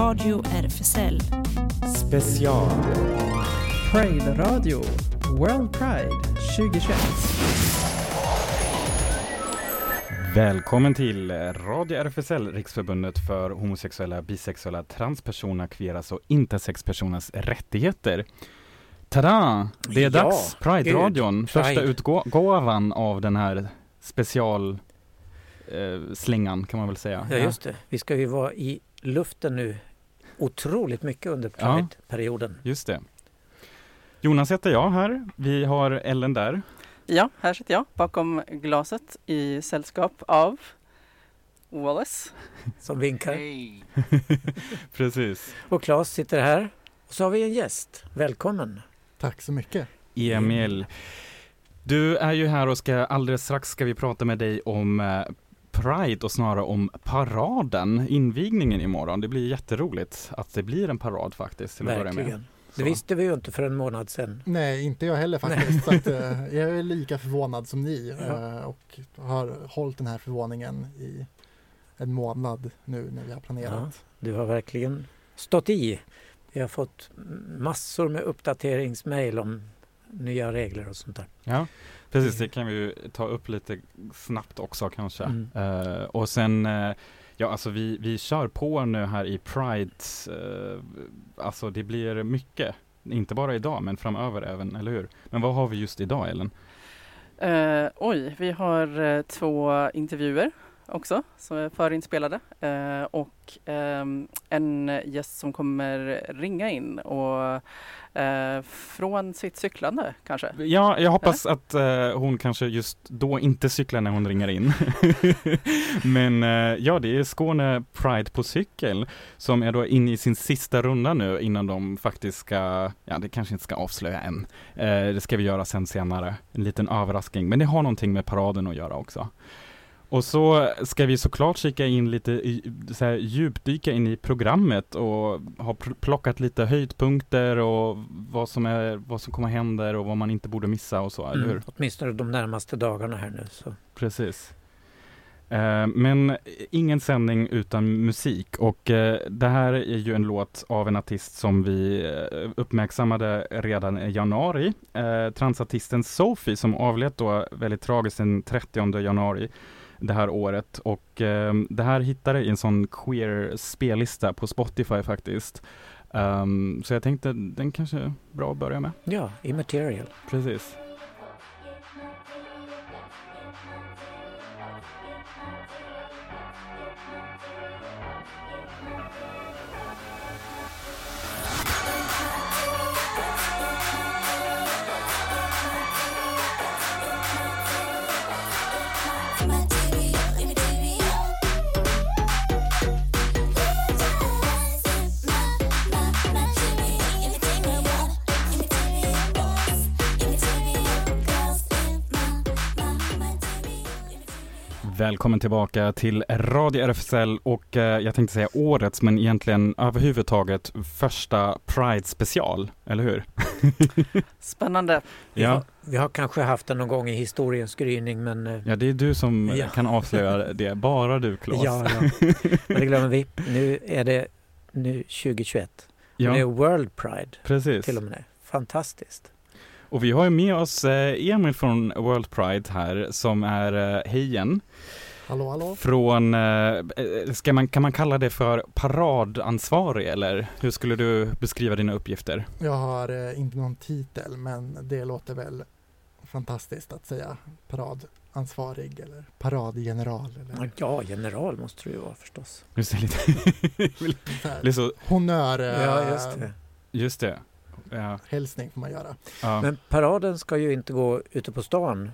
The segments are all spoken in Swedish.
Radio RFSL. Special. Pride Radio World Pride 2021. Välkommen till Radio RFSL, Riksförbundet för homosexuella, bisexuella, transpersoner, kveras och intersexpersoners rättigheter. Tada! Det är Ja, dags! Pride-radion, gud, första Pride. utgåvan av den här special eh, slingan kan man väl säga. Ja, just det. Vi ska ju vara i luften nu otroligt mycket under Ja. Pride-perioden. Just det. Jonas heter jag här. Vi har Ellen där. Ja, här sitter jag bakom glaset i sällskap av Wallace. Som vinkar. Precis. Och Claes sitter här. Och så har vi en gäst. Välkommen! Tack så mycket. Emil. Du är ju här och ska alldeles strax ska vi prata med dig om eh, Pride och snarare om paraden, invigningen imorgon. Det blir jätteroligt att det blir en parad faktiskt. Till att börja med. Verkligen. Det visste vi ju inte för en månad sedan. Nej, inte jag heller faktiskt. Så att, eh, jag är lika förvånad som ni Ja. eh, och har hållit den här förvåningen i en månad nu när vi har planerat. Du har verkligen stått i. Vi har fått massor med uppdateringsmail om nya regler och sånt där. Ja, precis. Det kan vi ju ta upp lite snabbt också kanske. Mm. Eh, och sen, eh, ja alltså vi, vi kör på nu här i Pride. eh, alltså det blir mycket. Inte bara idag men framöver även, eller hur? Men vad har vi just idag Ellen? Eh, oj, vi har eh, två intervjuer också som är förinspelade eh, och ehm, en gäst som kommer ringa in och eh, från sitt cyklande kanske. Ja, jag hoppas att eh, hon kanske just då inte cyklar när hon ringer in. Men eh, ja, det är Skåne Pride på cykel som är då inne i sin sista runda nu innan de faktiskt ska, ja det kanske inte ska avslöja än. Eh, det ska vi göra sen senare, en liten överraskning. Men det har någonting med paraden att göra också. Och så ska vi såklart kika in lite, så här, djupdyka in i programmet och ha pl- plockat lite höjdpunkter och vad som, är, vad som kommer hända och vad man inte borde missa och så, eller hur? Mm. Åtminstone de närmaste dagarna här nu. Så. Precis. Eh, men ingen sändning utan musik och eh, det här är ju en låt av en artist som vi eh, uppmärksammade redan i januari. Transartisten Sophie som avled då väldigt tragiskt den 30 januari det här året och eh, det här hittade jag i en sån queer spellista på Spotify faktiskt. Ehm, så jag tänkte den kanske är bra att börja med. Ja, immaterial. Precis. Välkommen tillbaka till Radio RFSL och eh, jag tänkte säga årets men egentligen överhuvudtaget första Pride special, eller hur? Spännande. Vi, Ja. har, vi har kanske haft den någon gång i historiens gryning men eh, Ja, det är du som Ja. kan avslöja det, bara du Claes. Ja, ja. Men det glömmer vi. Nu är det nu 2021. Ja, det är World Pride precis. till och med. Fantastiskt. Och vi har ju med oss eh, Emil från World Pride här som är eh, hejen Hallå, hallå. från, eh, ska man, kan man kalla det för paradansvarig eller hur skulle du beskriva dina uppgifter? Jag har inte någon titel, men det låter väl fantastiskt att säga paradansvarig eller paradgeneral. Eller Ja, general måste du ju vara förstås. Du ser lite, så, Honör, eh, Ja, just det. just det. Ja, hälsning får man göra. ja. Men paraden ska ju inte gå ute på stan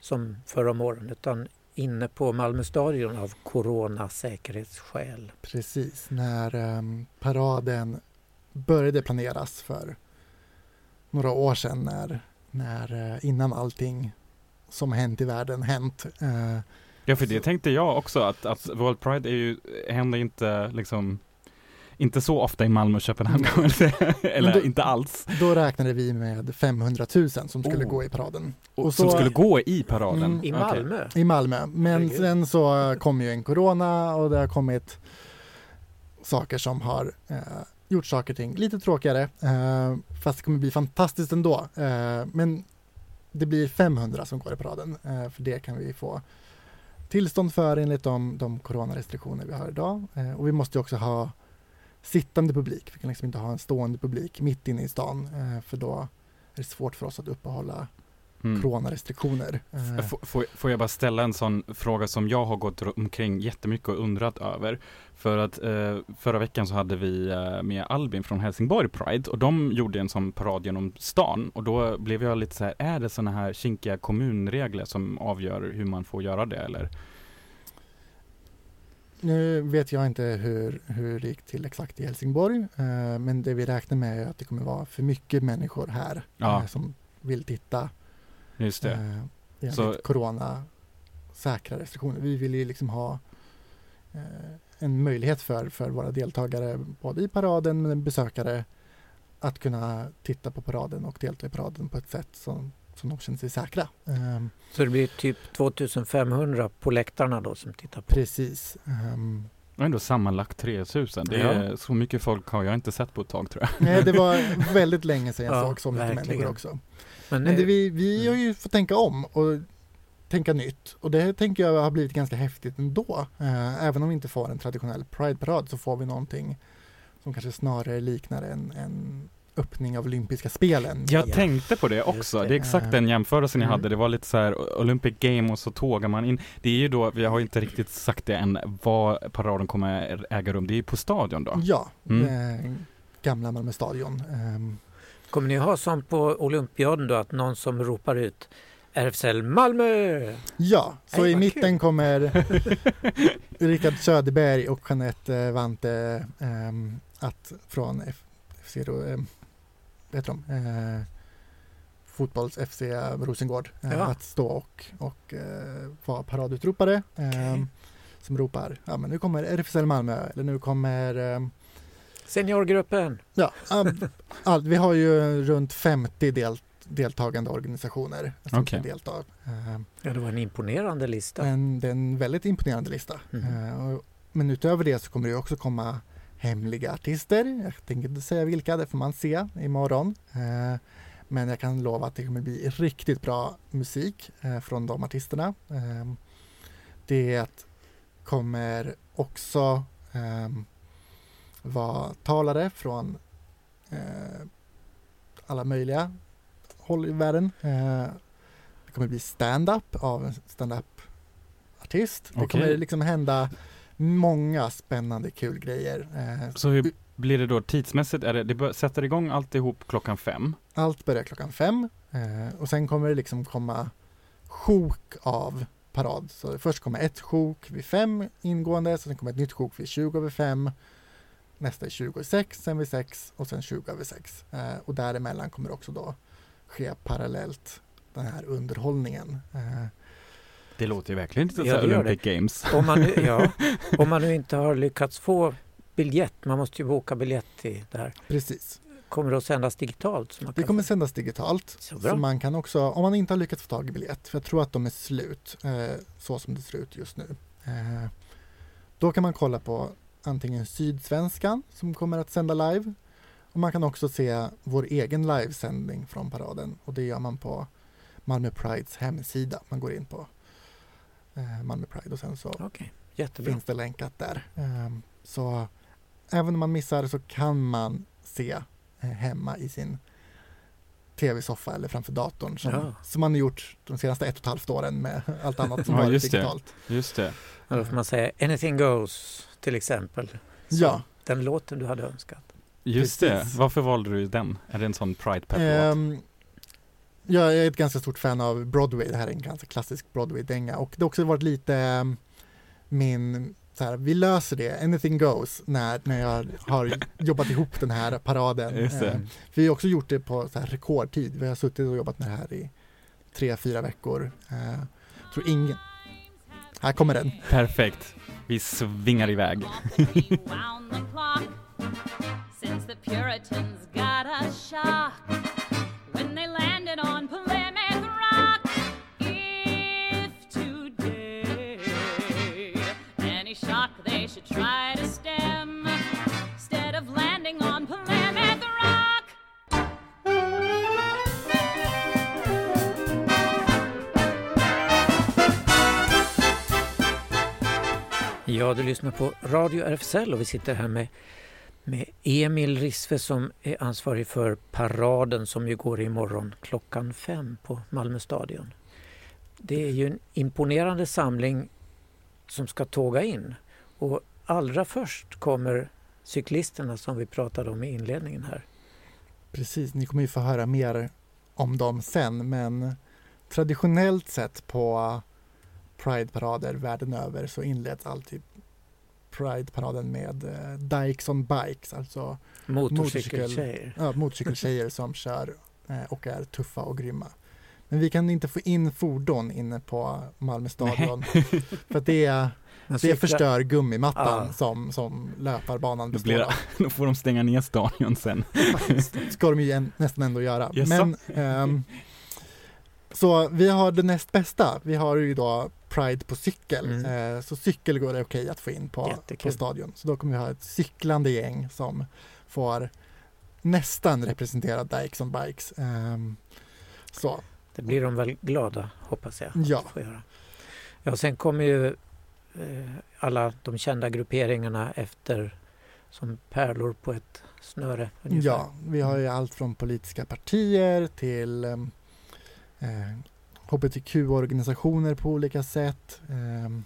som förra om åren utan inne på Malmö stadion av coronasäkerhetsskäl. Precis, när ehm, paraden började planeras för några år sedan när, när eh, innan allting som hänt i världen hänt. Eh, ja, för det tänkte jag också att, att World Pride är ju, händer inte liksom inte så ofta i Malmö och Köpenhamn kan man säga. Eller då- inte alls. Då räknade vi med 500 000 som skulle Oh. gå i paraden. Och, som så- skulle gå i paraden. Mm. I. Malmö? I Malmö. Men Herregud. sen så kom ju en corona och det har kommit saker som har eh, gjort saker och ting lite tråkigare. Eh, fast det kommer bli fantastiskt ändå. Eh, men det blir 500 som går i paraden. Eh, för det kan vi få tillstånd för enligt de, de coronarestriktioner vi har idag. Eh, och vi måste också ha sittande publik. Vi kan liksom inte ha en stående publik mitt inne i stan eh, för då är det svårt för oss att uppehålla Mm. coronarestriktioner. Eh, F- Får, jag bara ställa en sån fråga som jag har gått omkring jättemycket och undrat över. För att eh, förra veckan så hade vi med Albin från Helsingborg Pride och de gjorde en sån parad genom stan och då blev jag lite så här, är det såna här kinkiga kommunregler som avgör hur man får göra det eller? Nu vet jag inte hur, hur det gick till exakt i Helsingborg, eh, men det vi räknar med är att det kommer vara för mycket människor här Ja. eh, som vill titta Just det. eh, enligt Så- corona säkra restriktioner. Vi vill ju liksom ha eh, en möjlighet för, för våra deltagare, både i paraden men besökare, att kunna titta på paraden och delta i paraden på ett sätt som, som de känner sig säkra. Ehm, Så det blir typ 2500 på läktarna då som tittar på. precis. Ehm, Och ändå sammanlagt 3000. Det Ja. är så mycket folk har jag inte sett på ett tag tror jag. nej, det var väldigt länge sedan jag Ja, såg så mycket verkligen. människor också. Men, Men det vi, vi Mm. har ju fått tänka om och tänka nytt och det tänker jag har blivit ganska häftigt ändå. Eh, även om vi inte får en traditionell Pride-parad så får vi någonting som kanske snarare liknar en, en öppning av olympiska spelen. Jag Ja. tänkte på det också. det. Det är exakt den jämförelsen jag Mm. hade. Det var lite så här Olympic Game och så tågar man in. Det är ju då, vi har inte riktigt sagt det än, var paraden kommer äga rum. Det är ju på stadion då. Ja, Mm. eh, gamla Malmö stadion. Ehm, Kommer ni ha som på Olympiaden då att någon som ropar ut RFSL Malmö? ja, så Nej, i vad mitten kul. kommer Rickard Söderberg och Jeanette eh, Vante ehm, att från F- FC då, eh, vad heter de? Eh, fotbolls FC Rosengård eh, Ja. att stå och, och eh, vara paradutropare eh, som ropar ja men nu kommer RFSL Malmö eller nu kommer eh, Seniorgruppen. ja, allt. Vi har ju runt 50 del, deltagande organisationer som Okej. ska delta. Eh, Ja, det var en imponerande lista. en, det är en väldigt imponerande lista. Och, men utöver det så kommer det också komma hemliga artister. Jag tänker inte säga vilka, det får man se imorgon. Eh, men jag kan lova att det kommer bli riktigt bra musik eh, från de artisterna. Eh, det kommer också eh, vara talare från eh, alla möjliga håll i världen. Det kommer bli stand-up av en stand-up artist. Det Okej. kommer liksom hända många spännande kul grejer. Eh, Så hur blir det då tidsmässigt? Är det, det sätter igång alltihop klockan fem? Allt börjar klockan fem eh, och sen kommer det liksom komma sjok av parad. Så först kommer ett sjok vid fem ingående, sen kommer ett nytt sjok vid 20 över fem. Nästa är 20 över sex, sen vid sex och sen 20 över sex. Eh, och däremellan kommer det också då ske parallellt den här underhållningen. Det låter ju verkligen lite Ja, så det gör Olympic Games. Om man, nu, ja, om man nu inte har lyckats få biljett, man måste ju boka biljett till det här. precis. Kommer det att sändas digitalt? Så man Det kommer få- sändas digitalt. Så Så, bra. man kan också, om man inte har lyckats få tag i biljett, för jag tror att de är slut, eh, så som det ser ut just nu. Eh, då kan man kolla på antingen Sydsvenskan som kommer att sända live. Och man kan också se vår egen livesändning från paraden och det gör man på Malmö Prides hemsida. Man går in på eh, Malmö Pride och sen så jättebra. finns det länkat där. Ehm, Så även om man missar så kan man se eh, hemma i sin tv-soffa eller framför datorn som, Ja. som man har gjort de senaste ett och ett halvt åren med allt annat som Ja, varit just det. digitalt. Just det. Ja, Då får man säga Anything Goes till exempel. Så Ja, Den låten du hade önskat. Just Precis. det. Varför valde du den? Är det en sån pride pep ehm, jag är ett ganska stort fan av Broadway. Det här är en ganska klassisk Broadway-dänga och det har också varit lite ehm, min så här, vi löser det, anything goes, när, när jag har jobbat ihop den här paraden. Ehm, Vi har också gjort det på så här rekordtid. Vi har suttit och jobbat med det här i tre, fyra veckor. Eh, tror ingen... Här kommer den. Perfekt. Vi svingar iväg. Since the Puritans got a shock should try to stem instead of landing on planet rock. Ja, du lyssnar på Radio RFSL och vi sitter här med med Emil Risve som är ansvarig för paraden som ju går imorgon klockan fem på Malmö stadion. Det är ju en imponerande samling som ska tåga in och allra först kommer cyklisterna som vi pratade om i inledningen här. Precis, ni kommer ju få höra mer om dem sen men traditionellt sett på Pride-parader världen över så inleds alltid Pride-paraden med eh, Dykes on Bikes, alltså Motorcykeltjejer. ja, som kör eh, och är tuffa och grymma. Men vi kan inte få in fordon inne på Malmö stadion för att det, Man det förstör gummimattan Ja. som, som löparbanan Då, består blir, av. då får de stänga ner stadion sen. ska de ju en, nästan ändå göra. Jaså? Men, ehm, så vi har det näst bästa. Vi har ju då Pride på cykel. Mm. Eh, så cykel går det okej att få in på, Jättekul. på stadion. Så då kommer vi ha ett cyklande gäng som får nästan representera Dykes on Bikes. Ehm, så, Det blir de väl glada, hoppas jag. Ja. att få göra. Ja, sen kommer ju alla de kända grupperingarna efter som pärlor på ett snöre. ungefär. ja, vi har ju allt från politiska partier till ehm, eh, hbtq-organisationer på olika sätt. Ehm,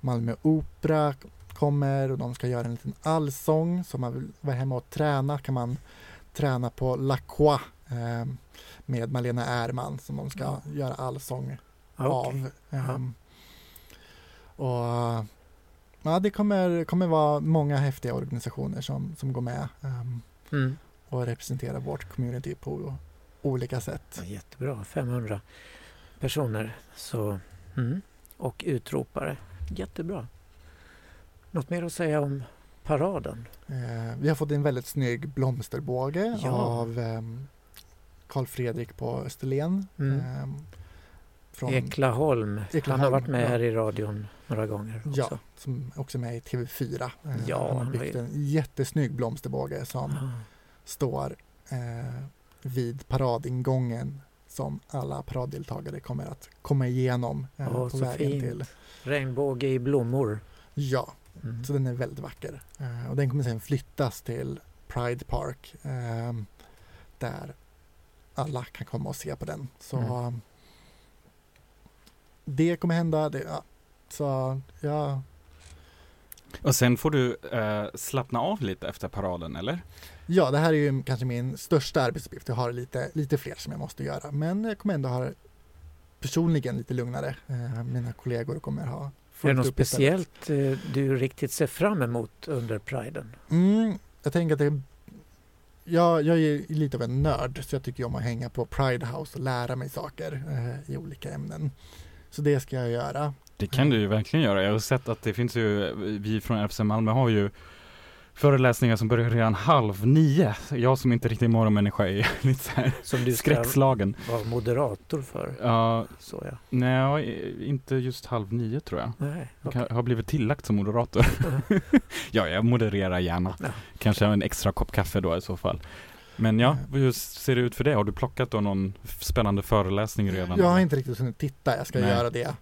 Malmö Opera kommer och de ska göra en liten allsång. Så om man vill vara hemma och träna kan man träna på La Croix ehm, med Malena Ärman som de ska Ja. göra allsång okej. av. Ehm, och ja, det kommer, kommer vara många häftiga organisationer som, som går med ehm, Mm. och representerar vårt community på olika sätt. Ja, jättebra, 500 personer. Så, mm. Och utropare. Jättebra. Något mer att säga om paraden? Eh, vi har fått en väldigt snygg blomsterbåge Ja. av ehm, Karl Fredrik på Österlen. Mm. ehm, från, Eklaholm. Han Eklaholm, har varit med ja. här i radion några gånger också. Ja, som också är med i TV4. Eh, Ja, han har han byggt en jättesnygg blomsterbåge som Ah. står eh, vid paradingången som alla paraddeltagare kommer att komma igenom eh, Åh, på så vägen fint. till. Regnbåge i blommor. Ja, Mm. så den är väldigt vacker. Eh, och den kommer sen flyttas till Pride Park eh, där alla kan komma och se på den. Så Mm. Det kommer hända. Det, ja. Så ja, Och sen får du eh, slappna av lite efter paraden, eller? ja, det här är ju kanske min största arbetsuppgift. Jag har lite, lite fler som jag måste göra. Men jag kommer ändå ha personligen lite lugnare. Eh, mina kollegor kommer ha Är det något speciellt eh, du riktigt ser fram emot under priden? Mm, jag tänker att det jag, jag är lite av en nörd så jag tycker om att hänga på Pride House och lära mig saker eh, i olika ämnen. Så det ska jag göra. Det kan du ju verkligen göra. Jag har sett att det finns ju, vi från RFSL Malmö har ju föreläsningar som börjar redan halv nio. Jag som inte riktigt är morgonmänniska är lite så här Som du skräckslagen. vara moderator för? Ja, Så ja. nej, inte just halv nio tror jag. Nej, Jag okej. kan- har blivit tillagt som moderator. ja, jag modererar gärna. Ja. Kanske en extra kopp kaffe då i så fall. Men ja, hur ser det ut för dig? Har du plockat då någon spännande föreläsning redan? Jag har inte riktigt hunnit titta. Jag ska Nej. göra det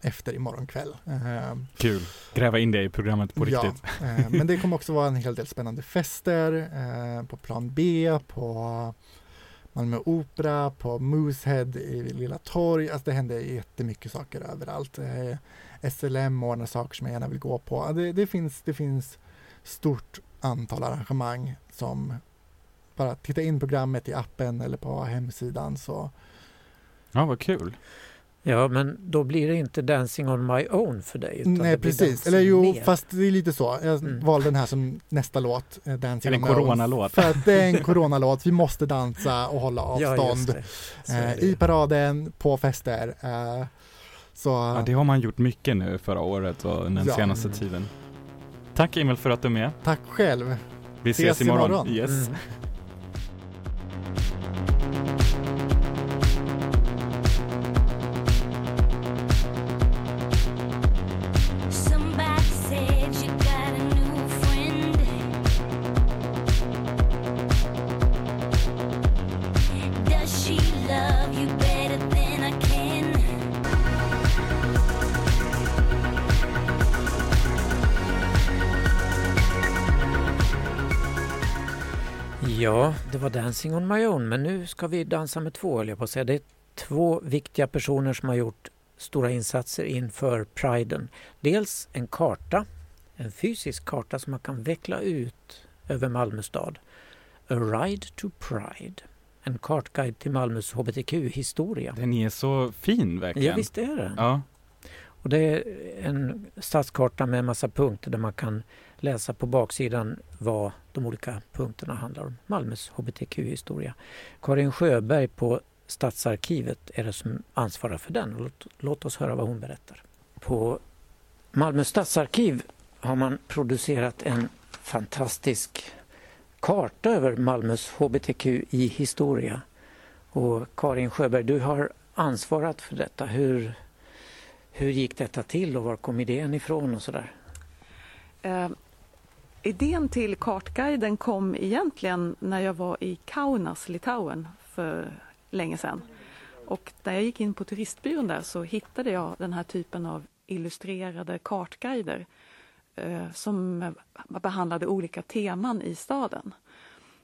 efter imorgon kväll. Eh, Kul. Gräva in det i programmet på ja, riktigt. eh, men det kommer också vara en hel del spännande fester eh, på plan B, på Malmö Opera, på Moosehead i Lilla Torg. Alltså det händer jättemycket saker överallt. Eh, SLM ordnar saker som jag gärna vill gå på. Det, det, finns, det finns stort antal arrangemang som bara titta in programmet i appen eller på hemsidan så Ja, vad kul. Ja, men då blir det inte Dancing on my own för dig. Utan Nej precis, eller jo med. fast det är lite så. Jag Mm. valde den här som nästa låt, eh, Dancing Är det en on My Own, coronalåt? För att det är en coronalåt, vi måste dansa och hålla Ja, avstånd är eh, i paraden, på fester. Eh, så Ja, det har man gjort mycket nu förra året och den Ja. senaste tiden. Tack Emil för att du är med. tack själv. Vi Ses ses imorgon. imorgon. Yes. Mm. Var Dancing on my own, men nu ska vi dansa med två, höll jag på att säga. Det är två viktiga personer som har gjort stora insatser inför Priden. Dels en karta, en fysisk karta som man kan veckla ut över Malmö stad. A Ride to Pride. En kartguide till Malmös hbtq-historia. Den är så fin verkligen. Ja, visst är det. Ja, och det är en stadskarta med en massa punkter där man kan läsa på baksidan vad de olika punkterna handlar om. Malmös hbtq-historia. Karin Sjöberg på Stadsarkivet är det som ansvarar för den. Låt, låt oss höra vad hon berättar. På Malmö stadsarkiv har man producerat en fantastisk karta över Malmös hbtqi-historia. Och Karin Sjöberg, du har ansvarat för detta. Hur, hur gick detta till och var kom idén ifrån och sådär? Eh, idén till kartguiden kom egentligen när jag var i Kaunas, Litauen, för länge sedan. Och när jag gick in på turistbyrån där så hittade jag den här typen av illustrerade kartguider eh, som behandlade olika teman i staden.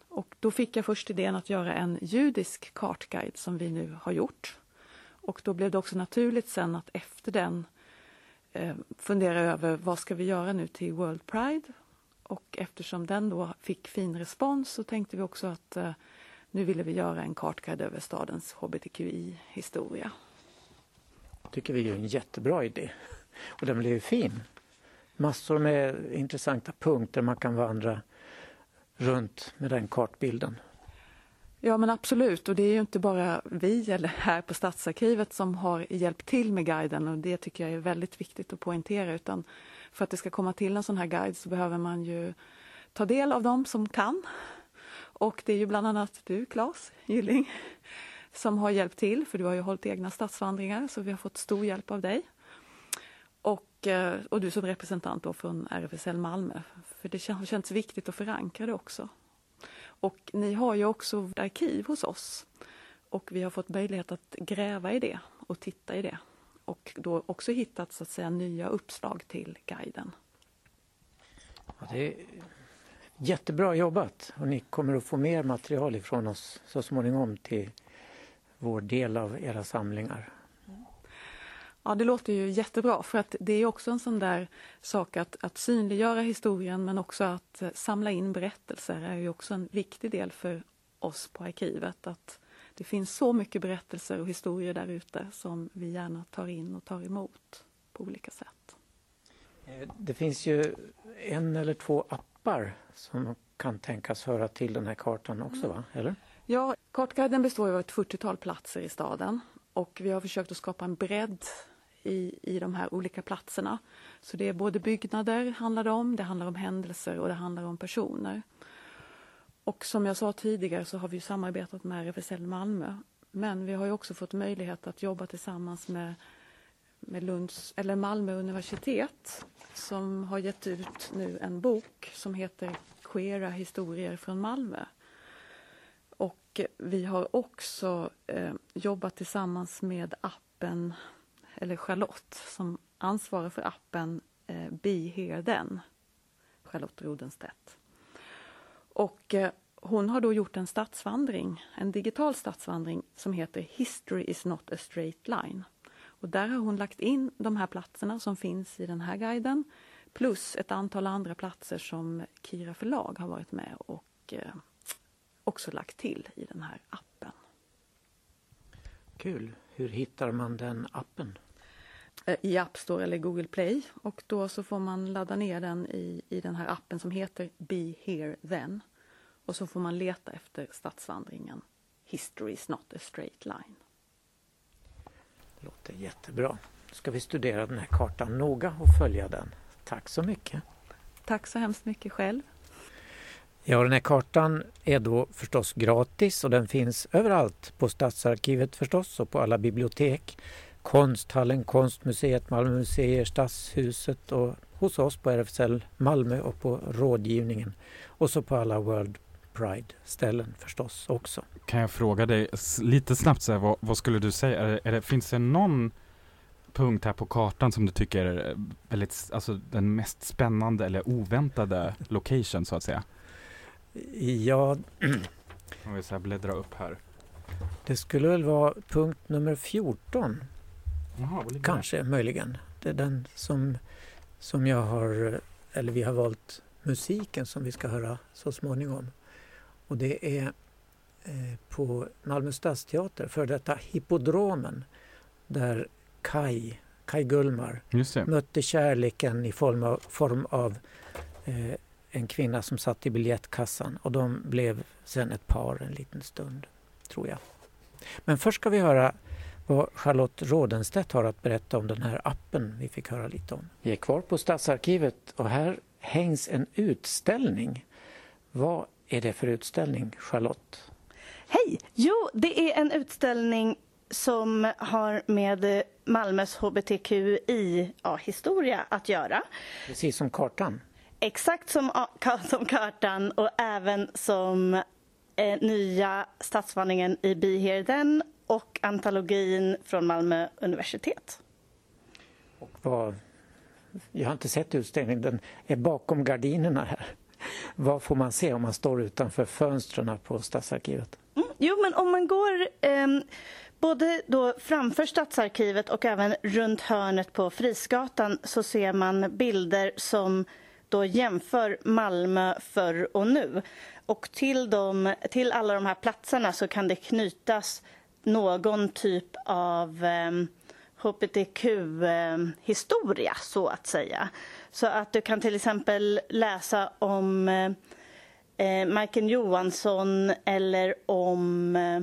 Och då fick jag först idén att göra en judisk kartguide som vi nu har gjort. Och då blev det också naturligt sen att efter den eh, fundera över vad ska vi göra nu till World Pride? Och eftersom den då fick fin respons så tänkte vi också att eh, nu ville vi göra en kartguide över stadens hbtqi-historia. tycker vi är en jättebra idé. Och den blev ju fin. Massor med intressanta punkter man kan vandra runt med den kartbilden. Ja men absolut och det är ju inte bara vi eller här på Stadsarkivet som har hjälpt till med guiden och det tycker jag är väldigt viktigt att poängtera utan för att det ska komma till en sån här guide så behöver man ju ta del av dem som kan. Och det är ju bland annat du Claes Gylling som har hjälpt till för du har ju hållit egna stadsvandringar så vi har fått stor hjälp av dig. Och, eh, och du som representant då från RFSL Malmö för det har känts viktigt att förankra det också. Och ni har ju också arkiv hos oss. Och vi har fått möjlighet att gräva i det och titta i det. Och då också hittat så att säga nya uppslag till guiden. Ja, det är jättebra jobbat och ni kommer att få mer material ifrån oss så småningom till vår del av era samlingar. Ja, det låter ju jättebra för att det är också en sån där sak att, att synliggöra historien men också att eh, samla in berättelser är ju också en viktig del för oss på arkivet. Att det finns så mycket berättelser och historier där ute som vi gärna tar in och tar emot på olika sätt. Eh, Det finns ju en eller två appar som kan tänkas höra till den här kartan också va? Eller? Ja, Kartguiden består av ett 40-tal platser i staden och vi har försökt att skapa en bredd i, i de här olika platserna. Så det är både byggnader, handlar det om, det handlar om händelser och det handlar om personer. Och som jag sa tidigare så har vi samarbetat med RFSL Malmö. Men vi har ju också fått möjlighet att jobba tillsammans med, med Lunds, eller Malmö universitet som har gett ut nu en bok som heter Queera historier från Malmö. Och vi har också eh, jobbat tillsammans med appen, eller Charlotte som ansvarar för appen eh, Be Here Then, Charlotte Rodenstedt. Och eh, hon har då gjort en stadsvandring, en digital stadsvandring som heter History is not a straight line. Och där har hon lagt in de här platserna som finns i den här guiden plus ett antal andra platser som Kira förlag har varit med och eh, också lagt till i den här appen. Kul. Hur hittar man den appen? Eh, I App Store eller Google Play och då så får man ladda ner den i, i den här appen som heter Be Here Then. Och så får man leta efter stadsvandringen History is not a straight line. Det låter jättebra. Ska vi studera den här kartan noga och följa den. Tack så mycket. Tack så hemskt mycket själv. Ja, den här kartan är då förstås gratis och den finns överallt. På Stadsarkivet förstås och på alla bibliotek. Konsthallen, Konstmuseet, Malmö museer, Stadshuset och hos oss på RFSL Malmö och på rådgivningen. Och så på alla World Pride-ställen förstås också. Kan jag fråga dig lite snabbt så här, vad, vad skulle du säga? Är, det- är det, finns det någon punkt här på kartan som du tycker är väldigt, alltså den mest spännande eller oväntade location så att säga? Ja, Om vi så här bläddra upp här. det skulle väl vara punkt nummer 14 Ligger Kanske, möjligen. Det är den som, som jag har, eller vi har valt musiken som vi ska höra så småningom. Och det är eh, på Malmö stadsteater, för detta Hippodromen, där Kai, Kai Gullmar mötte kärleken i form av, form av eh, en kvinna som satt i biljettkassan och de blev sen ett par en liten stund, tror jag. Men först ska vi höra vad Charlotte Rådenstedt har att berätta om den här appen vi fick höra lite om. Vi är kvar på Stadsarkivet och här hängs en utställning. Vad är det för utställning, Charlotte? Hej! Jo, det är en utställning som har med Malmös hbtqi-historia att göra. Precis som kartan. Exakt som, som kartan och även som eh, nya stadsvandringen i Be Here Then och antologin från Malmö universitet. Och vad, jag har inte sett utställningen, den är bakom gardinerna här. Vad får man se om man står utanför fönstren på Stadsarkivet? Mm. Jo, men om man går ehm, både då framför Stadsarkivet och även runt hörnet på Frisgatan så ser man bilder som då jämför Malmö förr och nu. Och till, dem, till alla de här platserna så kan det knytas någon typ av ehm, hbtq-historia, så att säga. Så att du kan till exempel läsa om eh, eh, Majken Johansson eller om eh,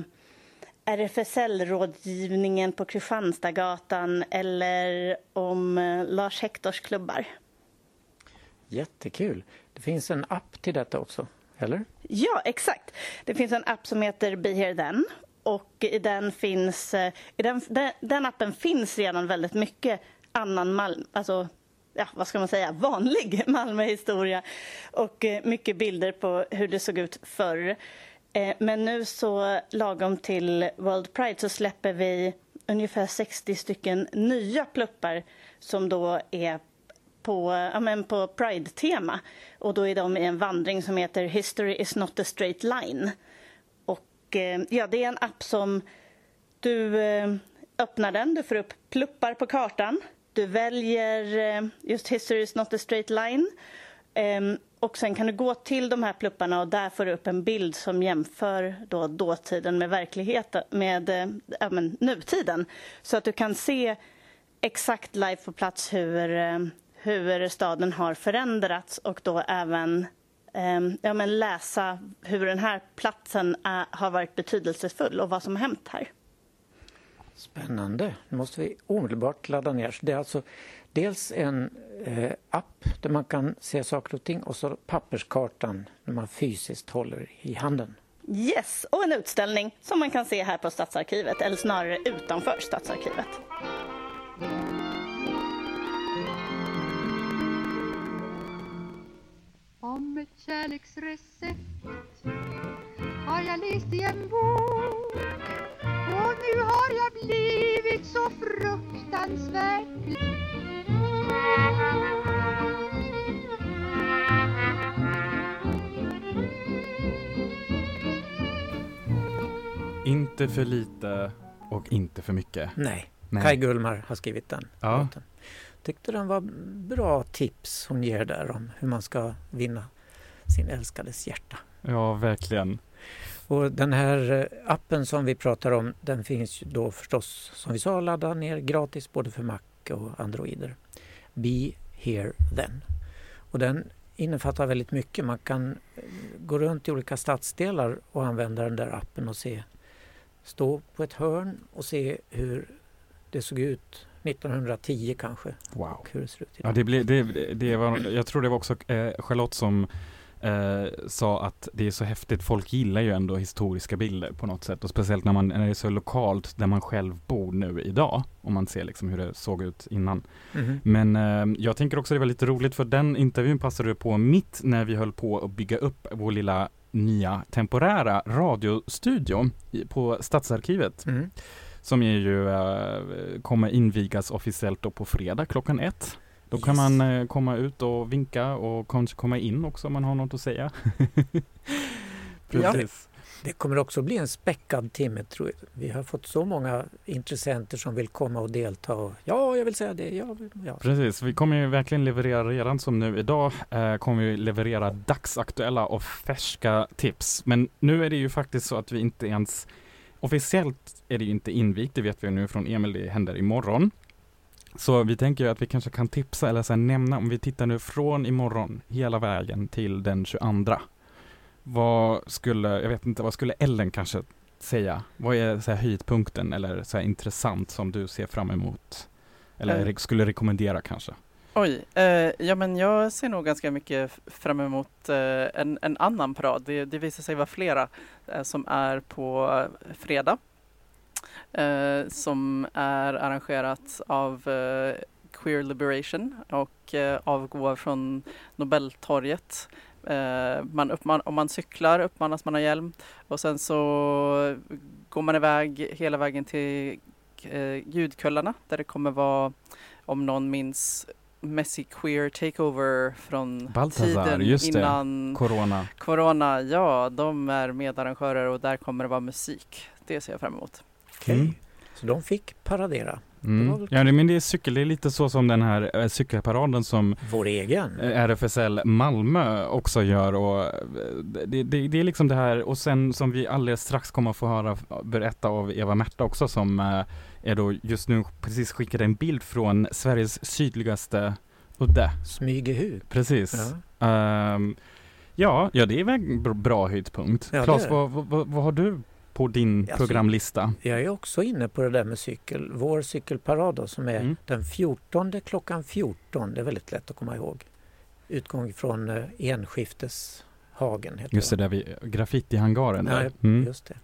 RFSL-rådgivningen på Kristianstadsgatan eller om eh, Lars Hektors klubbar. Jättekul! Det finns en app till detta också, eller? Ja, exakt. Det finns en app som heter Be Here Then. Och i den finns, eh, i den, den, den appen finns redan väldigt mycket annan Malmö, alltså ja, vad ska man säga, vanlig Malmöhistoria och eh, mycket bilder på hur det såg ut förr. Eh, men nu så lagom till World Pride så släpper vi ungefär 60 stycken nya pluppar som då är på, ja, men på Pride-tema. Och då är de i en vandring som heter History is not a straight line. Och eh, ja, det är en app som du eh, öppnar den, du får upp pluppar på kartan. Du väljer eh, just History is not a straight line. Ehm, och sen kan du gå till de här plupparna och där får du upp en bild som jämför då dåtiden med verkligheten, med ja, men, nutiden. Så att du kan se exakt live på plats hur, hur staden har förändrats och då även ja, men läsa hur den här platsen är, har varit betydelsefull och vad som har hänt här. Spännande! Nu måste vi omedelbart ladda ner. Så Det är alltså dels en eh, app där man kan se saker och ting och så papperskartan när man fysiskt håller i handen. Yes, och en utställning som man kan se här på Stadsarkivet, eller snarare utanför Stadsarkivet. Om ett kärleksrecept har jag läst i en bok och nu har jag blivit så fruktansvärt Inte för lite och inte för mycket. Nej, Nej. Kai Gullmar har skrivit den Ja. låten. Tyckte den var bra tips hon ger där om hur man ska vinna sin älskades hjärta. Ja, verkligen. Och den här eh, appen som vi pratar om den finns ju då förstås som vi sa att ladda ner gratis både för Mac och Androider. Be here then. Och den innefattar väldigt mycket. Man kan eh, gå runt i olika stadsdelar och använda den där appen och se stå på ett hörn och se hur det såg ut 1910 kanske Wow. hur det ser ut Ja, det blev, det, det var, jag tror det var också eh, Charlotte som eh, sa att det är så häftigt, folk gillar ju ändå historiska bilder på något sätt och speciellt när, man, när det är så lokalt där man själv bor nu idag, om man ser liksom hur det såg ut innan. Mhm. Men eh, jag tänker också det var lite roligt för den intervjun passade på mitt när vi höll på att bygga upp vår lilla nya temporära radiostudio på Stadsarkivet Mm. Som är ju, eh, kommer invigas officiellt då på fredag klockan ett. Då kan Yes. man eh, komma ut och vinka och kanske komma in också om man har något att säga. Ja. Det kommer också bli en späckad timme tror jag. Vi har fått så många intressenter som vill komma och delta. Och, ja, jag vill säga det. Ja, ja. Precis, vi kommer ju verkligen leverera redan som nu idag eh, kommer vi leverera dagsaktuella och färska tips. Men nu är det ju faktiskt så att vi inte ens officiellt är det ju inte invigt, det vet vi nu från Emil, det händer imorgon. Så vi tänker ju att vi kanske kan tipsa eller så nämna om vi tittar nu från imorgon hela vägen till den 22. Vad skulle, jag vet inte, vad skulle Ellen kanske säga? Vad är så här, höjdpunkten eller så intressant som du ser fram emot? Eller Eh. skulle rekommendera kanske? Oj, eh, ja men jag ser nog ganska mycket fram emot eh, en, en annan parad. Det, det visar sig vara flera eh, som är på fredag. Eh, som är arrangerat av eh, Queer Liberation och eh, avgår från Nobeltorget. Eh, man uppman- om man cyklar uppmanas man ha hjälm och sen så går man iväg hela vägen till eh, Ljudkullarna där det kommer vara, om någon minns, Messy Queer Takeover från Balthazar, tiden just det. innan Corona. Corona. Ja, de är medarrangörer och där kommer det vara musik. Det ser jag fram emot. Okej. Mm. Så de fick paradera. Mm. Ja, men det är cykel, det är lite så som den här eh, cykelparaden som Vår egen. eh, RFSL Malmö också gör och eh, det, det, det är liksom det här och sen som vi alldeles strax kommer att få höra berätta av Eva Märta också som eh, är då just nu precis skickade en bild från Sveriges sydligaste udde. Smygehuk. Precis. Ja. Ehm, ja, ja, det är väl en br- bra höjdpunkt. Ja, Claes, vad, vad, vad har du på din Alltså, programlista? Jag är också inne på det där med cykel. Vår cykelparad då, som är Mm. den 14 klockan 14. Det är väldigt lätt att komma ihåg. Utgång från eh, Enskifteshagen. Heter Just det, där vid graffitihangaren där. Nej, Mm. just det.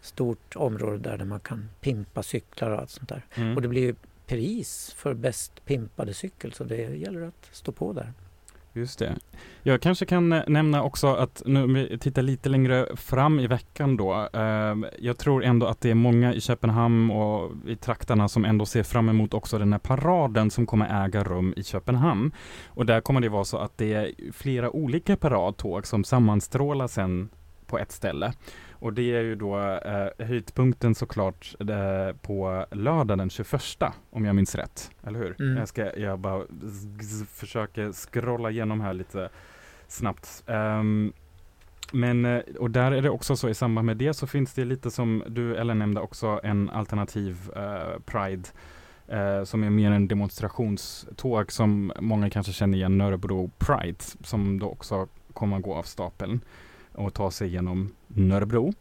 Stort område där, där man kan pimpa cyklar och allt sånt där. Mm. Och det blir ju pris för bäst pimpade cykel så det gäller att stå på där. Just det. Jag kanske kan eh, nämna också att nu om vi tittar lite längre fram i veckan då. Eh, jag tror ändå att det är många i Köpenhamn och i trakterna som ändå ser fram emot också den här paraden som kommer äga rum i Köpenhamn. Och där kommer det vara så att det är flera olika paradtåg som sammanstrålar sen på ett ställe. Och det är ju då eh, höjdpunkten såklart eh, på lördag den 21 om jag minns rätt. Eller hur? Mm. Jag, ska, jag bara försöker scrolla igenom här lite snabbt. Ehm, men, eh, och där är det också så i samband med det så finns det lite som du Ellen nämnde också en alternativ eh, Pride eh, som är mer en demonstrationståg som många kanske känner igen Nörebro Pride som då också kommer att gå av stapeln och ta sig genom Nörebro.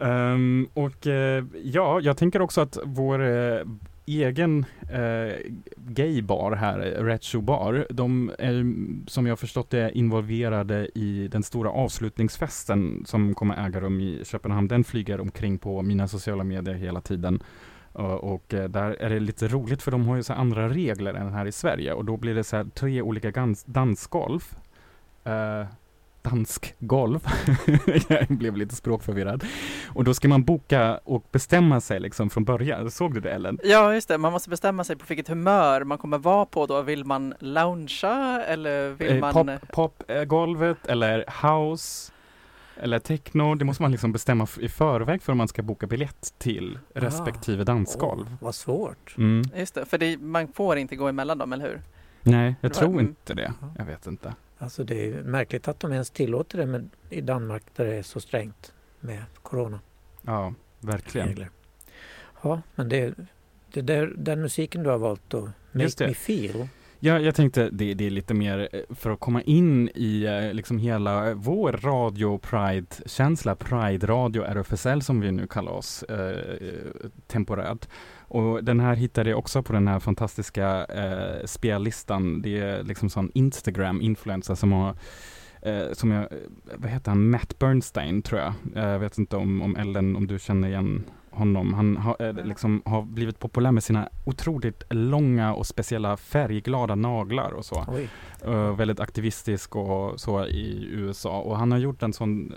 Um, och uh, ja, jag tänker också att vår uh, egen uh, gaybar här, Retro Bar, de är som jag förstått det involverade i den stora avslutningsfesten som kommer äga rum i Köpenhamn. Den flyger omkring på mina sociala medier hela tiden. Och, och där är det lite roligt för de har ju så andra regler än här i Sverige och då blir det så här tre olika dansgolf. dansgolv. Eh, dansgolv. jag blev lite språkförvirrad. Och då ska man boka och bestämma sig liksom från början. Såg du det Ellen? Ja, just det. Man måste bestämma sig på vilket humör man kommer vara på då. Vill man loungea eller vill Eh, man... pop, popgolvet eller house eller techno. Det måste man liksom bestämma i förväg för om man ska boka biljett till Ah. respektive dansgolv. Åh, vad svårt. Mm. Just det, för det, man får inte gå emellan dem, eller hur? Nej, jag tror mm. inte det. Ja. Jag vet inte. Alltså det är märkligt att de ens tillåter det med, i Danmark där det är så strängt med corona. Ja, verkligen. regler. Ja, men det, det där, den musiken du har valt då. Make Me Feel. Ja, jag tänkte det, det är lite mer eh, för att komma in i eh, liksom hela vår radio Pride-känsla, Pride-radio RFSL som vi nu kallar oss eh, temporärt. Och den här hittade jag också på den här fantastiska eh, spellistan. Det är liksom sån Instagram-influencer som har Eh, som jag, eh, vad heter han, Matt Bernstein tror jag. Eh, Jag vet inte om, om Ellen, om du känner igen honom. Han har, eh, liksom, har blivit populär med sina otroligt långa och speciella färgglada naglar och så. Eh, väldigt aktivistisk och så i USA. Och han har gjort en sån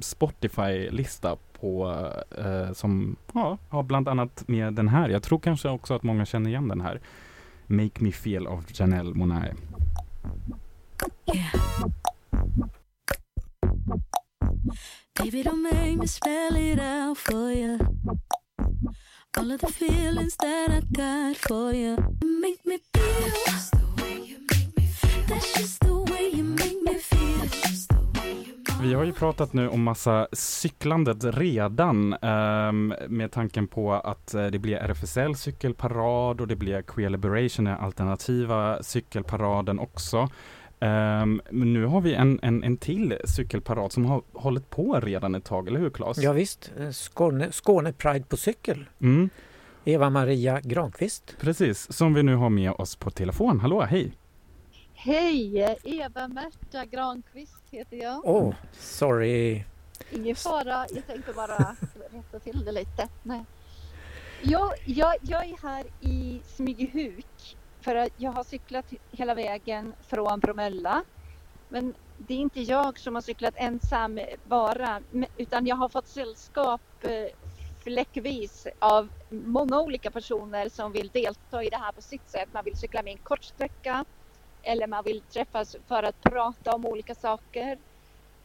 Spotify-lista på eh, som ja, har bland annat med den här. Jag tror kanske också att många känner igen den här. Make Me Feel av Janelle Monáe. Baby, don't make me spell it out for you. All of the feelings that I got for you. Make me feel. That's just the way you make me feel. That's just the way you make me feel. Vi har ju pratat nu om massa cyklandet redan ehm, med tanken på att eh, det blir RFSL cykelparad och det blir Queer Liberation, den alternativa cykelparaden också. Men nu har vi en, en, en till cykelparad som har hållit på redan ett tag, eller hur Claes? Ja, visst, eh, Skåne, Skåne Pride på cykel. Mm, Eva-Maria Granqvist. precis, som vi nu har med oss på telefon. Hallå, hej! Hej! Eva-Märta Granqvist heter jag. Åh, sorry. Ingen fara, jag tänkte bara rätta till det lite. Nej. Jag, jag, jag är här i Smygehuk för att jag har cyklat hela vägen från Bromölla. Men det är inte jag som har cyklat ensam bara, utan jag har fått sällskap eh, fläckvis av många olika personer som vill delta i det här på sitt sätt. Man vill cykla med en kort sträcka eller man vill träffas för att prata om olika saker.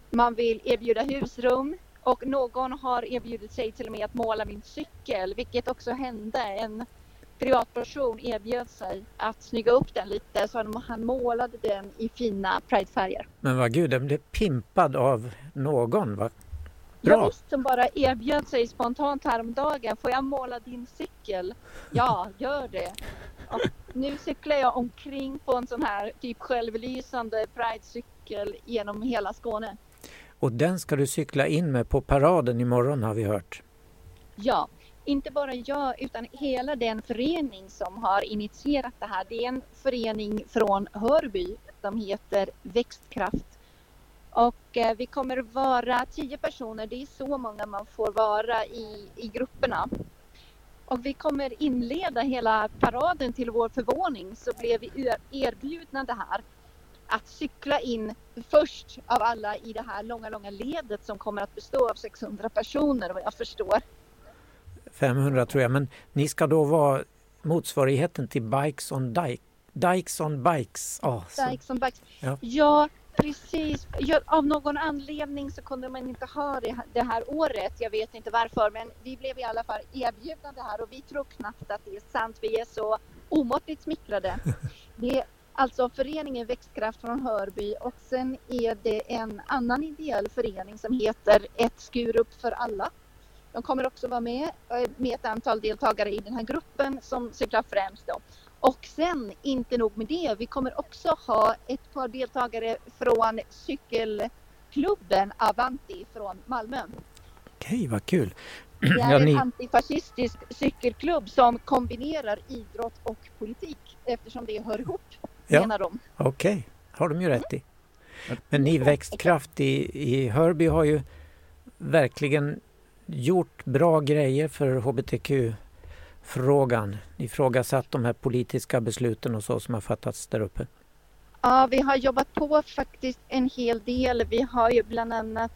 Man vill erbjuda husrum och någon har erbjudit sig till och med att måla min cykel, vilket också hände. En privatperson erbjöd sig att snygga upp den lite så han- målade den i fina pridefärger. Men vad gud, den blev pimpad av någon. Va? Jag Bra. visst som bara erbjöd sig spontant häromdagen. Får jag måla din cykel? Ja, gör det. Och nu cyklar jag omkring på en sån här typ självlysande Pride-cykel genom hela Skåne. Och den ska du cykla in med på paraden imorgon har vi hört. Ja, inte bara jag utan hela den förening som har initierat det här. Det är en förening från Hörby som heter Växtkraft. Och eh, vi kommer vara tio personer, det är så många man får vara i, i grupperna. Och vi kommer inleda hela paraden till vår förvåning så blev vi erbjudna det här att cykla in först av alla i det här långa, långa ledet som kommer att bestå av 600 personer vad jag förstår. 500 tror jag, men ni ska då vara motsvarigheten till Bikes on Dike. Dikes on Bikes. Ah, så. Bikes on bikes. Ja. Ja, precis. Ja, av någon anledning så kunde man inte ha det här, det här året. Jag vet inte varför, men vi blev i alla fall erbjudna det här och vi tror knappt att det är sant. Vi är så omåttligt smickrade. Det är alltså föreningen Växtkraft från Hörby och sen är det en annan ideell förening som heter Ett Skurup för alla. De kommer också vara med eh, med ett antal deltagare i den här gruppen som cyklar främst då. Och sen, inte nog med det, vi kommer också ha ett par deltagare från cykelklubben Avanti från Malmö. Okej, vad kul. Det är Ja, en ni, antifascistisk cykelklubb som kombinerar idrott och politik eftersom det hör ihop, Ja. menar de. Okej, har de ju rätt i. Men ni Växtkraft i, i Hörby har ju verkligen gjort bra grejer för hbtq-frågan. Ifrågasatt de här politiska besluten och så som har fattats där uppe. Ja, vi har jobbat på faktiskt en hel del. Vi har ju bland annat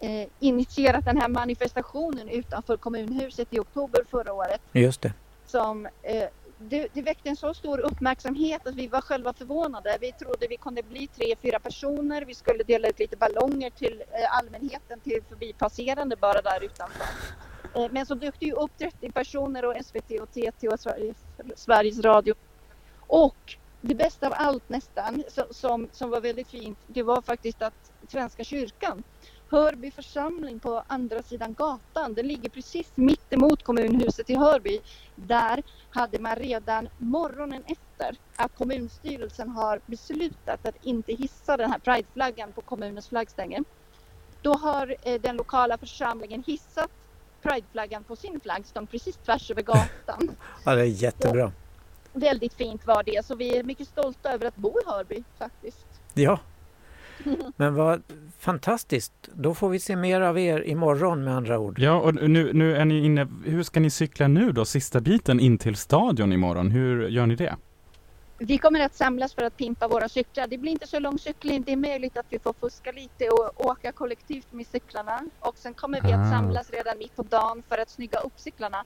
eh, initierat den här manifestationen utanför kommunhuset i oktober förra året Just det. som eh, det, det väckte en så stor uppmärksamhet att vi var själva förvånade. Vi trodde vi kunde bli tre, fyra personer. Vi skulle dela ut lite ballonger till eh, allmänheten, till förbipasserande bara där utanför. Eh, men så dök det ju upp 30 personer och SVT och TT och Sveriges, Sveriges Radio. Och det bästa av allt nästan, som, som var väldigt fint, det var faktiskt att Svenska kyrkan Hörby församling på andra sidan gatan. Den ligger precis mitt emot kommunhuset i Hörby. Där hade man redan morgonen efter att kommunstyrelsen har beslutat att inte hissa den här prideflaggan på kommunens flaggstänger. Då har eh, den lokala församlingen hissat prideflaggan på sin flaggstång precis tvärs över gatan. Ja, det är jättebra. Väldigt fint var det, så vi är mycket stolta över att bo i Hörby faktiskt. Ja, men vad fantastiskt. Då får vi se mer av er imorgon med andra ord. Ja, och nu, nu är ni inne, hur ska ni cykla nu då, sista biten in till stadion imorgon? Hur gör ni det? Vi kommer att samlas för att pimpa våra cyklar. Det blir inte så lång cykling. Det är möjligt att vi får fuska lite och åka kollektivt med cyklarna. Och sen kommer vi Ah. att samlas redan mitt på dagen för att snygga upp cyklarna.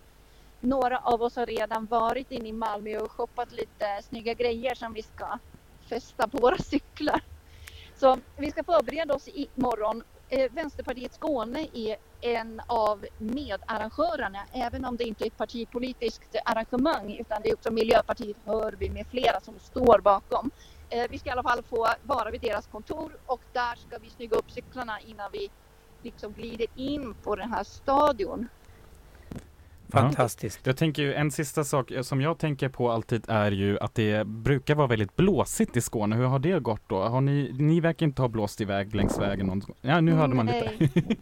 några av oss har redan varit inne i Malmö och shoppat lite snygga grejer som vi ska fästa på våra cyklar. Så vi ska förbereda oss imorgon. Eh, Vänsterpartiet Skåne är en av medarrangörerna, även om det inte är ett partipolitiskt arrangemang utan det är också Miljöpartiet, Hörby med flera som står bakom. Eh, vi ska i alla fall få vara vid deras kontor och där ska vi snygga upp cyklarna innan vi liksom glider in på den här stadion. Fantastiskt. Jag tänker ju en sista sak eh, som jag tänker på alltid är ju att det brukar vara väldigt blåsigt i Skåne. Hur har det gått då? Har ni, ni verkar inte ha blåst iväg längs vägen någon Ja, nu hörde man lite. Nej.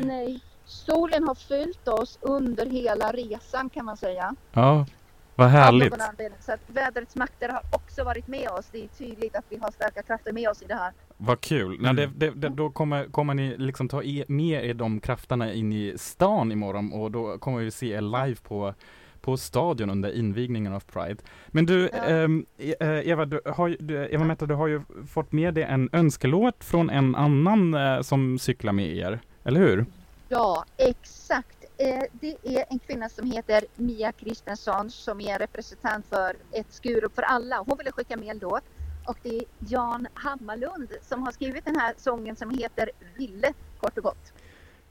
Nej, solen har följt oss under hela resan kan man säga. Ja, vad härligt. Så att vädrets makter har också varit med oss. Det är tydligt att vi har starka krafter med oss i det här. Vad kul. Nej, det, det, det, då kommer, kommer ni liksom ta i, med er de krafterna in i stan imorgon och då kommer vi se er live på på stadion under invigningen av Pride. Men du, ehm, E- eh, Eva, du har, ju- du, Eva Metta, du har ju fått med dig en önskelåt från en annan eh, som cyklar med er, eller hur? Ja, exakt. Eh, Det är en kvinna som heter Mia Kristensson som är representant för ett Skurup för alla. Hon ville skicka med en låt och det är Jan Hammarlund som har skrivit den här sången som heter Ville kort och gott.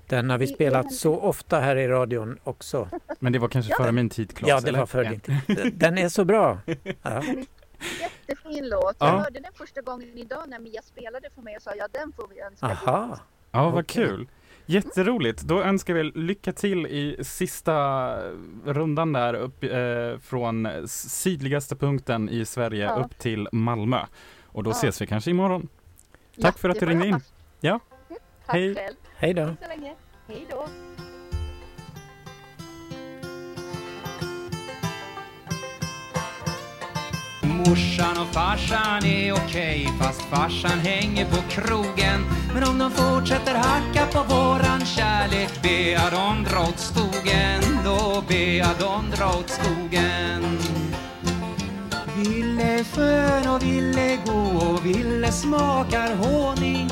Den har vi Det spelat en- så ofta här i radion också. Men det var kanske före min tid, Claes, Ja, det eller? var före Ja. din tid. Den är så bra. Ja. Jättefin låt. Ja. Jag hörde den första gången idag när Mia spelade för mig och sa ja den får vi önska. Aha. Ja, vad kul. Jätteroligt. Då önskar vi lycka till i sista rundan där upp eh, från sydligaste punkten i Sverige Ja. upp till Malmö. Och då Ja. ses vi kanske imorgon. Ja, Tack för att du ringde in. Ja, Tack Hej. själv. Hej då. Hej då. Morsan och farsan är okej fast farsan hänger på krogen Men om de fortsätter hacka på våran kärlek ber jag dem dra åt skogen Då ber jag dem dra åt skogen Ville är skön och ville gå och ville smakar honung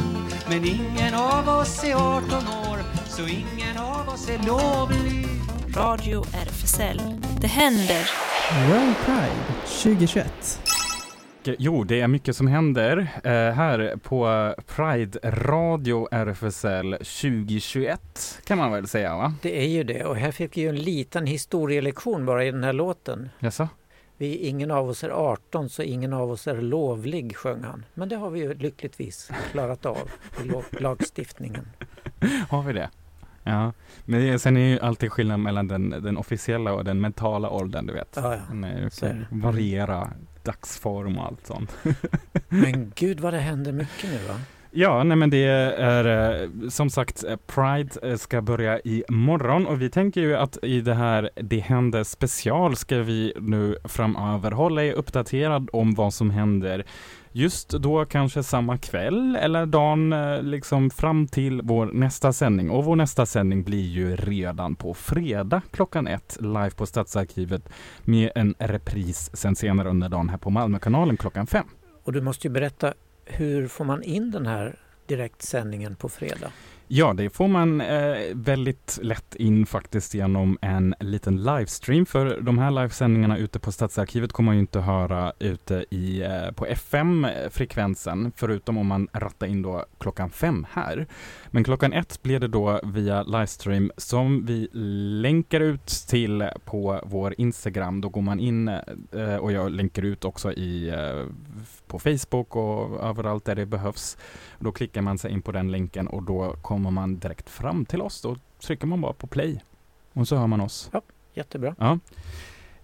Men ingen av oss är 18 år så ingen av oss är lovlig Radio RFSL. Det händer. World Pride 2021. Jo, det är mycket som händer eh, här på Pride Radio RFSL 2021 kan man väl säga va? Det är ju det och här fick vi ju en liten historielektion bara i den här låten. Jaså? Vi, ingen av oss är 18 så ingen av oss är lovlig sjöng han. Men det har vi ju lyckligtvis klarat av i lagstiftningen. Har vi det? Ja, men sen är ju alltid skillnad mellan den, den officiella och den mentala åldern, du vet. Ja, ja. Den är- Så är det. variera dagsform och allt sånt. Men gud vad det händer mycket nu va? Ja, nej men det är eh, som sagt eh, Pride eh, ska börja i morgon och vi tänker ju att i det här Det händer special ska vi nu framöver hålla er uppdaterad om vad som händer just då kanske samma kväll eller dagen eh, liksom fram till vår nästa sändning och vår nästa sändning blir ju redan på fredag klockan ett live på Stadsarkivet med en repris sen senare under dagen här på Malmökanalen klockan fem. Och du måste ju berätta, hur får man in den här direktsändningen på fredag? Ja, det får man eh, väldigt lätt in faktiskt genom en liten livestream. För de här livesändningarna ute på Stadsarkivet kommer man ju inte höra ute i, eh, på FM-frekvensen, förutom om man rattar in då klockan fem här. Men klockan ett blir det då via livestream som vi länkar ut till på vår Instagram. Då går man in eh, och jag länkar ut också i, eh, på Facebook och överallt där det behövs. Då klickar man sig in på den länken och då kommer man direkt fram till oss. Då trycker man bara på play och så hör man oss. Ja, jättebra. Ja.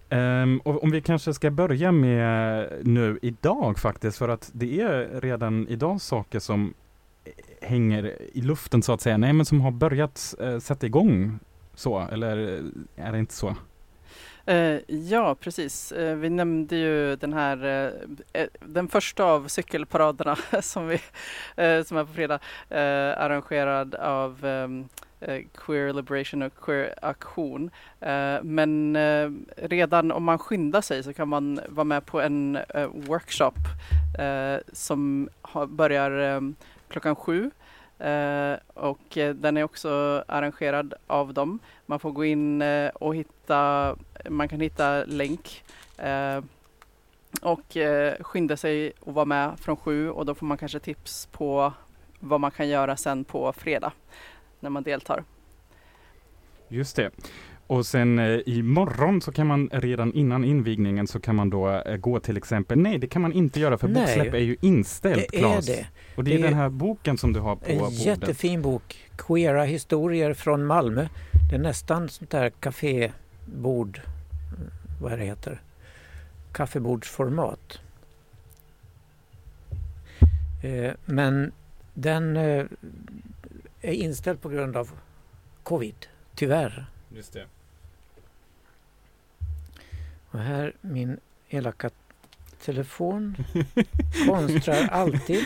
Ehm, och om vi kanske ska börja med nu idag faktiskt, för att det är redan idag saker som hänger i luften så att säga, nej men som har börjat eh, sätta igång så, eller är det inte så? Eh, ja, precis. Eh, vi nämnde ju den här, eh, den första av cykelparaderna som, vi, som är på fredag, arrangerad av ehm, Queer Liberation och Queer Aktion. Men redan om man skyndar sig så kan man vara med på en workshop som börjar ehm, klockan sju Eh, och eh, den är också arrangerad av dem. Man får gå in eh, och hitta, man kan hitta länk och skynda sig och vara med från sju och då får man kanske tips på vad man kan göra sen på fredag när man deltar. Just det. Och sen eh, imorgon så kan man redan innan invigningen så kan man då eh, gå till exempel, nej det kan man inte göra för Nej. boksläpp är ju inställt Det är det. Och det är Det den är här boken som du har på En bordet. jättefin bok, Queera historier från Malmö. Det är nästan sånt där kafébord, vad är det heter, kaffebordsformat. Eh, Men den eh, är inställd på grund av covid, tyvärr. Just det. Och här min elaka telefon konstrar alltid.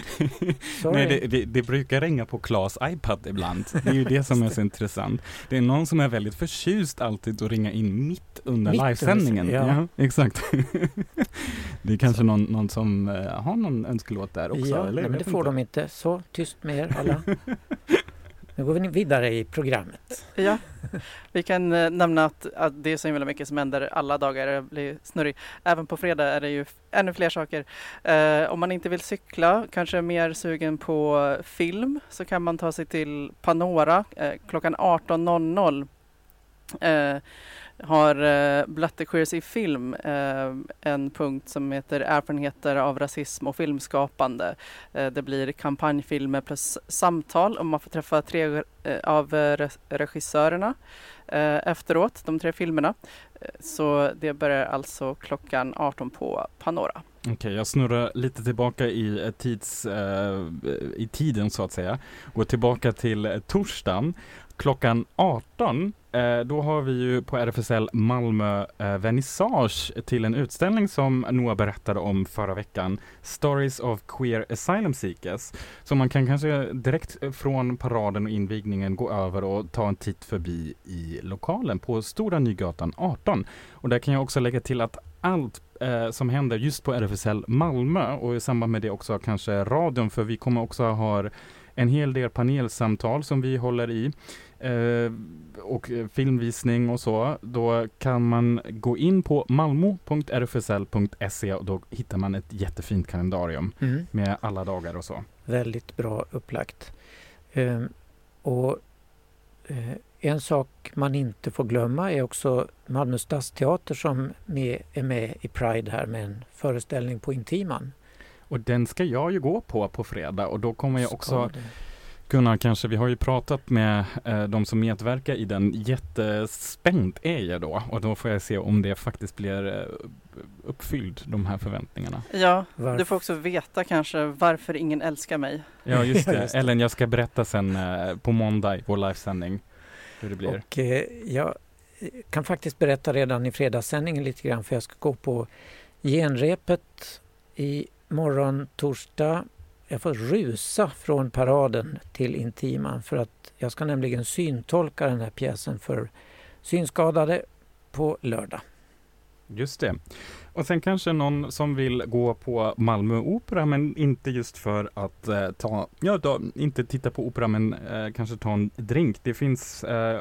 Sorry. Nej, det, det, det brukar ringa på Claes iPad ibland. Det är ju det som är så intressant. Det är någon som är väldigt förtjust alltid att ringa in mitt under Mitt under- livesändningen. ja. exakt. det är kanske någon, någon som eh, har någon önskelåt där också? ja, eller? nej, men det får de inte. Så, tyst med er alla. Nu går vi vidare i programmet. Ja, vi kan eh, nämna att, att det är så himla mycket som händer alla dagar. Det blir snurrig. Även på fredag är det ju ännu fler saker. Eh, om man inte vill cykla, kanske är mer sugen på film, så kan man ta sig till Panora eh, klockan 18.00. Eh, har eh, Blatte Queers i film eh, en punkt som heter erfarenheter av rasism och filmskapande. Eh, det blir kampanjfilmer plus samtal och man får träffa tre eh, av eh, regissörerna eh, efteråt, de tre filmerna. Så det börjar alltså klockan 18 på Panora. Okej, jag snurrar lite tillbaka i, tids, eh, i tiden så att säga. Går tillbaka till torsdagen klockan 18. Eh, då har vi ju på RFSL Malmö eh, vernissage till en utställning som Noah berättade om förra veckan. Stories of Queer Asylum Seekers. Så man kan kanske direkt eh, från paraden och invigningen gå över och ta en titt förbi i lokalen på Stora Nygatan 18. Och där kan jag också lägga till att allt eh, som händer just på RFSL Malmö och i samband med det också kanske radion för vi kommer också ha en hel del panelsamtal som vi håller i eh, och eh, filmvisning och så. Då kan man gå in på malmo.rfsl.se och då hittar man ett jättefint kalendarium Mm. med alla dagar och så. Väldigt bra upplagt. Ehm, och eh, en sak man inte får glömma är också Malmö stadsteater som med, är med i Pride här med en föreställning på Intiman. Och den ska jag ju gå på på fredag och då kommer jag också det? Kunna kanske, vi har ju pratat med eh, de som medverkar i den, jättespänd är jag då och då får jag se om det faktiskt blir eh, uppfylld, de här förväntningarna. Ja, Varför? du får också veta kanske varför ingen älskar mig. Ja just det, just det. Ellen jag ska berätta sen eh, på måndag i vår livesändning hur det blir. Och eh, jag kan faktiskt berätta redan i fredagssändningen lite grann för jag ska gå på genrepet i morgon torsdag. Jag får rusa från paraden till Intiman för att jag ska nämligen syntolka den här pjäsen för synskadade på lördag. Just det. Och sen kanske någon som vill gå på Malmö Opera men inte just för att eh, ta, ja då, inte titta på opera men eh, kanske ta en drink. Det finns eh,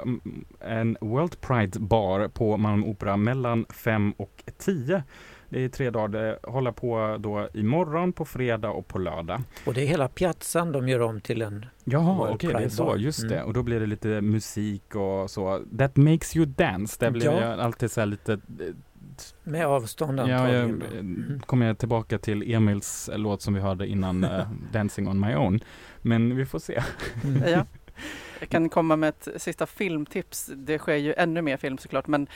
en World Pride bar på Malmö Opera mellan 5 och 10. Det är tre dagar, det håller på då imorgon, på fredag och på lördag. Och det är hela piazzan de gör om till en Jaha, okej det är så, just det. Mm. Och då blir det lite musik och så. That makes you dance, det blir Ja. alltid så här lite med avstånd Ja, jag, antagligen. då. Mm. kommer jag tillbaka till Emils låt som vi hörde innan eh, Dancing on my own. Men vi får se. Mm. Ja. Jag kan komma med ett sista filmtips. Det sker ju ännu mer film såklart, men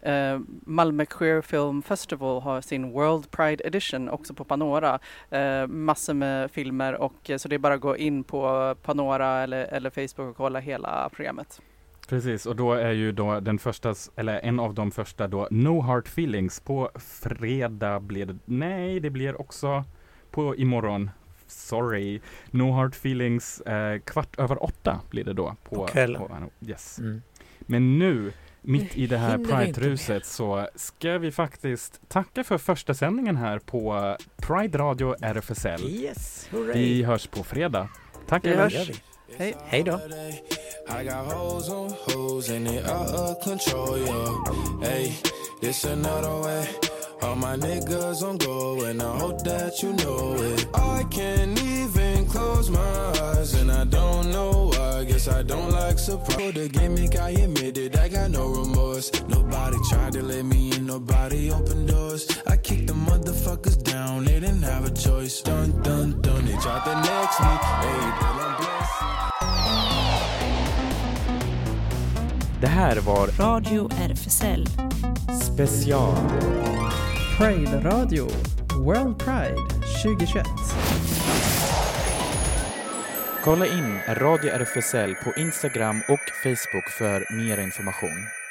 eh, Malmö Queer Film Festival har sin World Pride Edition också på Panora. Eh, massor med filmer och så det är bara att gå in på Panora eller, eller Facebook och kolla hela programmet. Precis, och då är ju då den första, eller en av de första då, No Heart Feelings. På fredag blir det, nej det blir också på imorgon. Sorry. No Hard Feelings, eh, kvart över åtta blir det då. På, På kvällen. yes. Mm. Men nu, mitt i det här Pride-ruset, så ska vi faktiskt tacka för första sändningen här på Pride Radio RFSL. Yes, hurray! Vi hörs på fredag. Tack Vi hörs. Hej då. I got hoes on hoes and they out of control, yo. Hey, this another way. All my niggas on go and I hope that you know it. I can't even close my eyes and I don't know why. Guess I don't like surprise. The gimmick, I admit it, I got no remorse. Nobody tried to let me in, nobody opened doors. I kicked the motherfuckers down, they didn't have a choice. Dun dun dun, they tried to next me. Hey, then I'm blessed. Det här var Radio RFSL. special. Pride Radio. World Pride 2021. Kolla in Radio RFSL på Instagram och Facebook för mer information.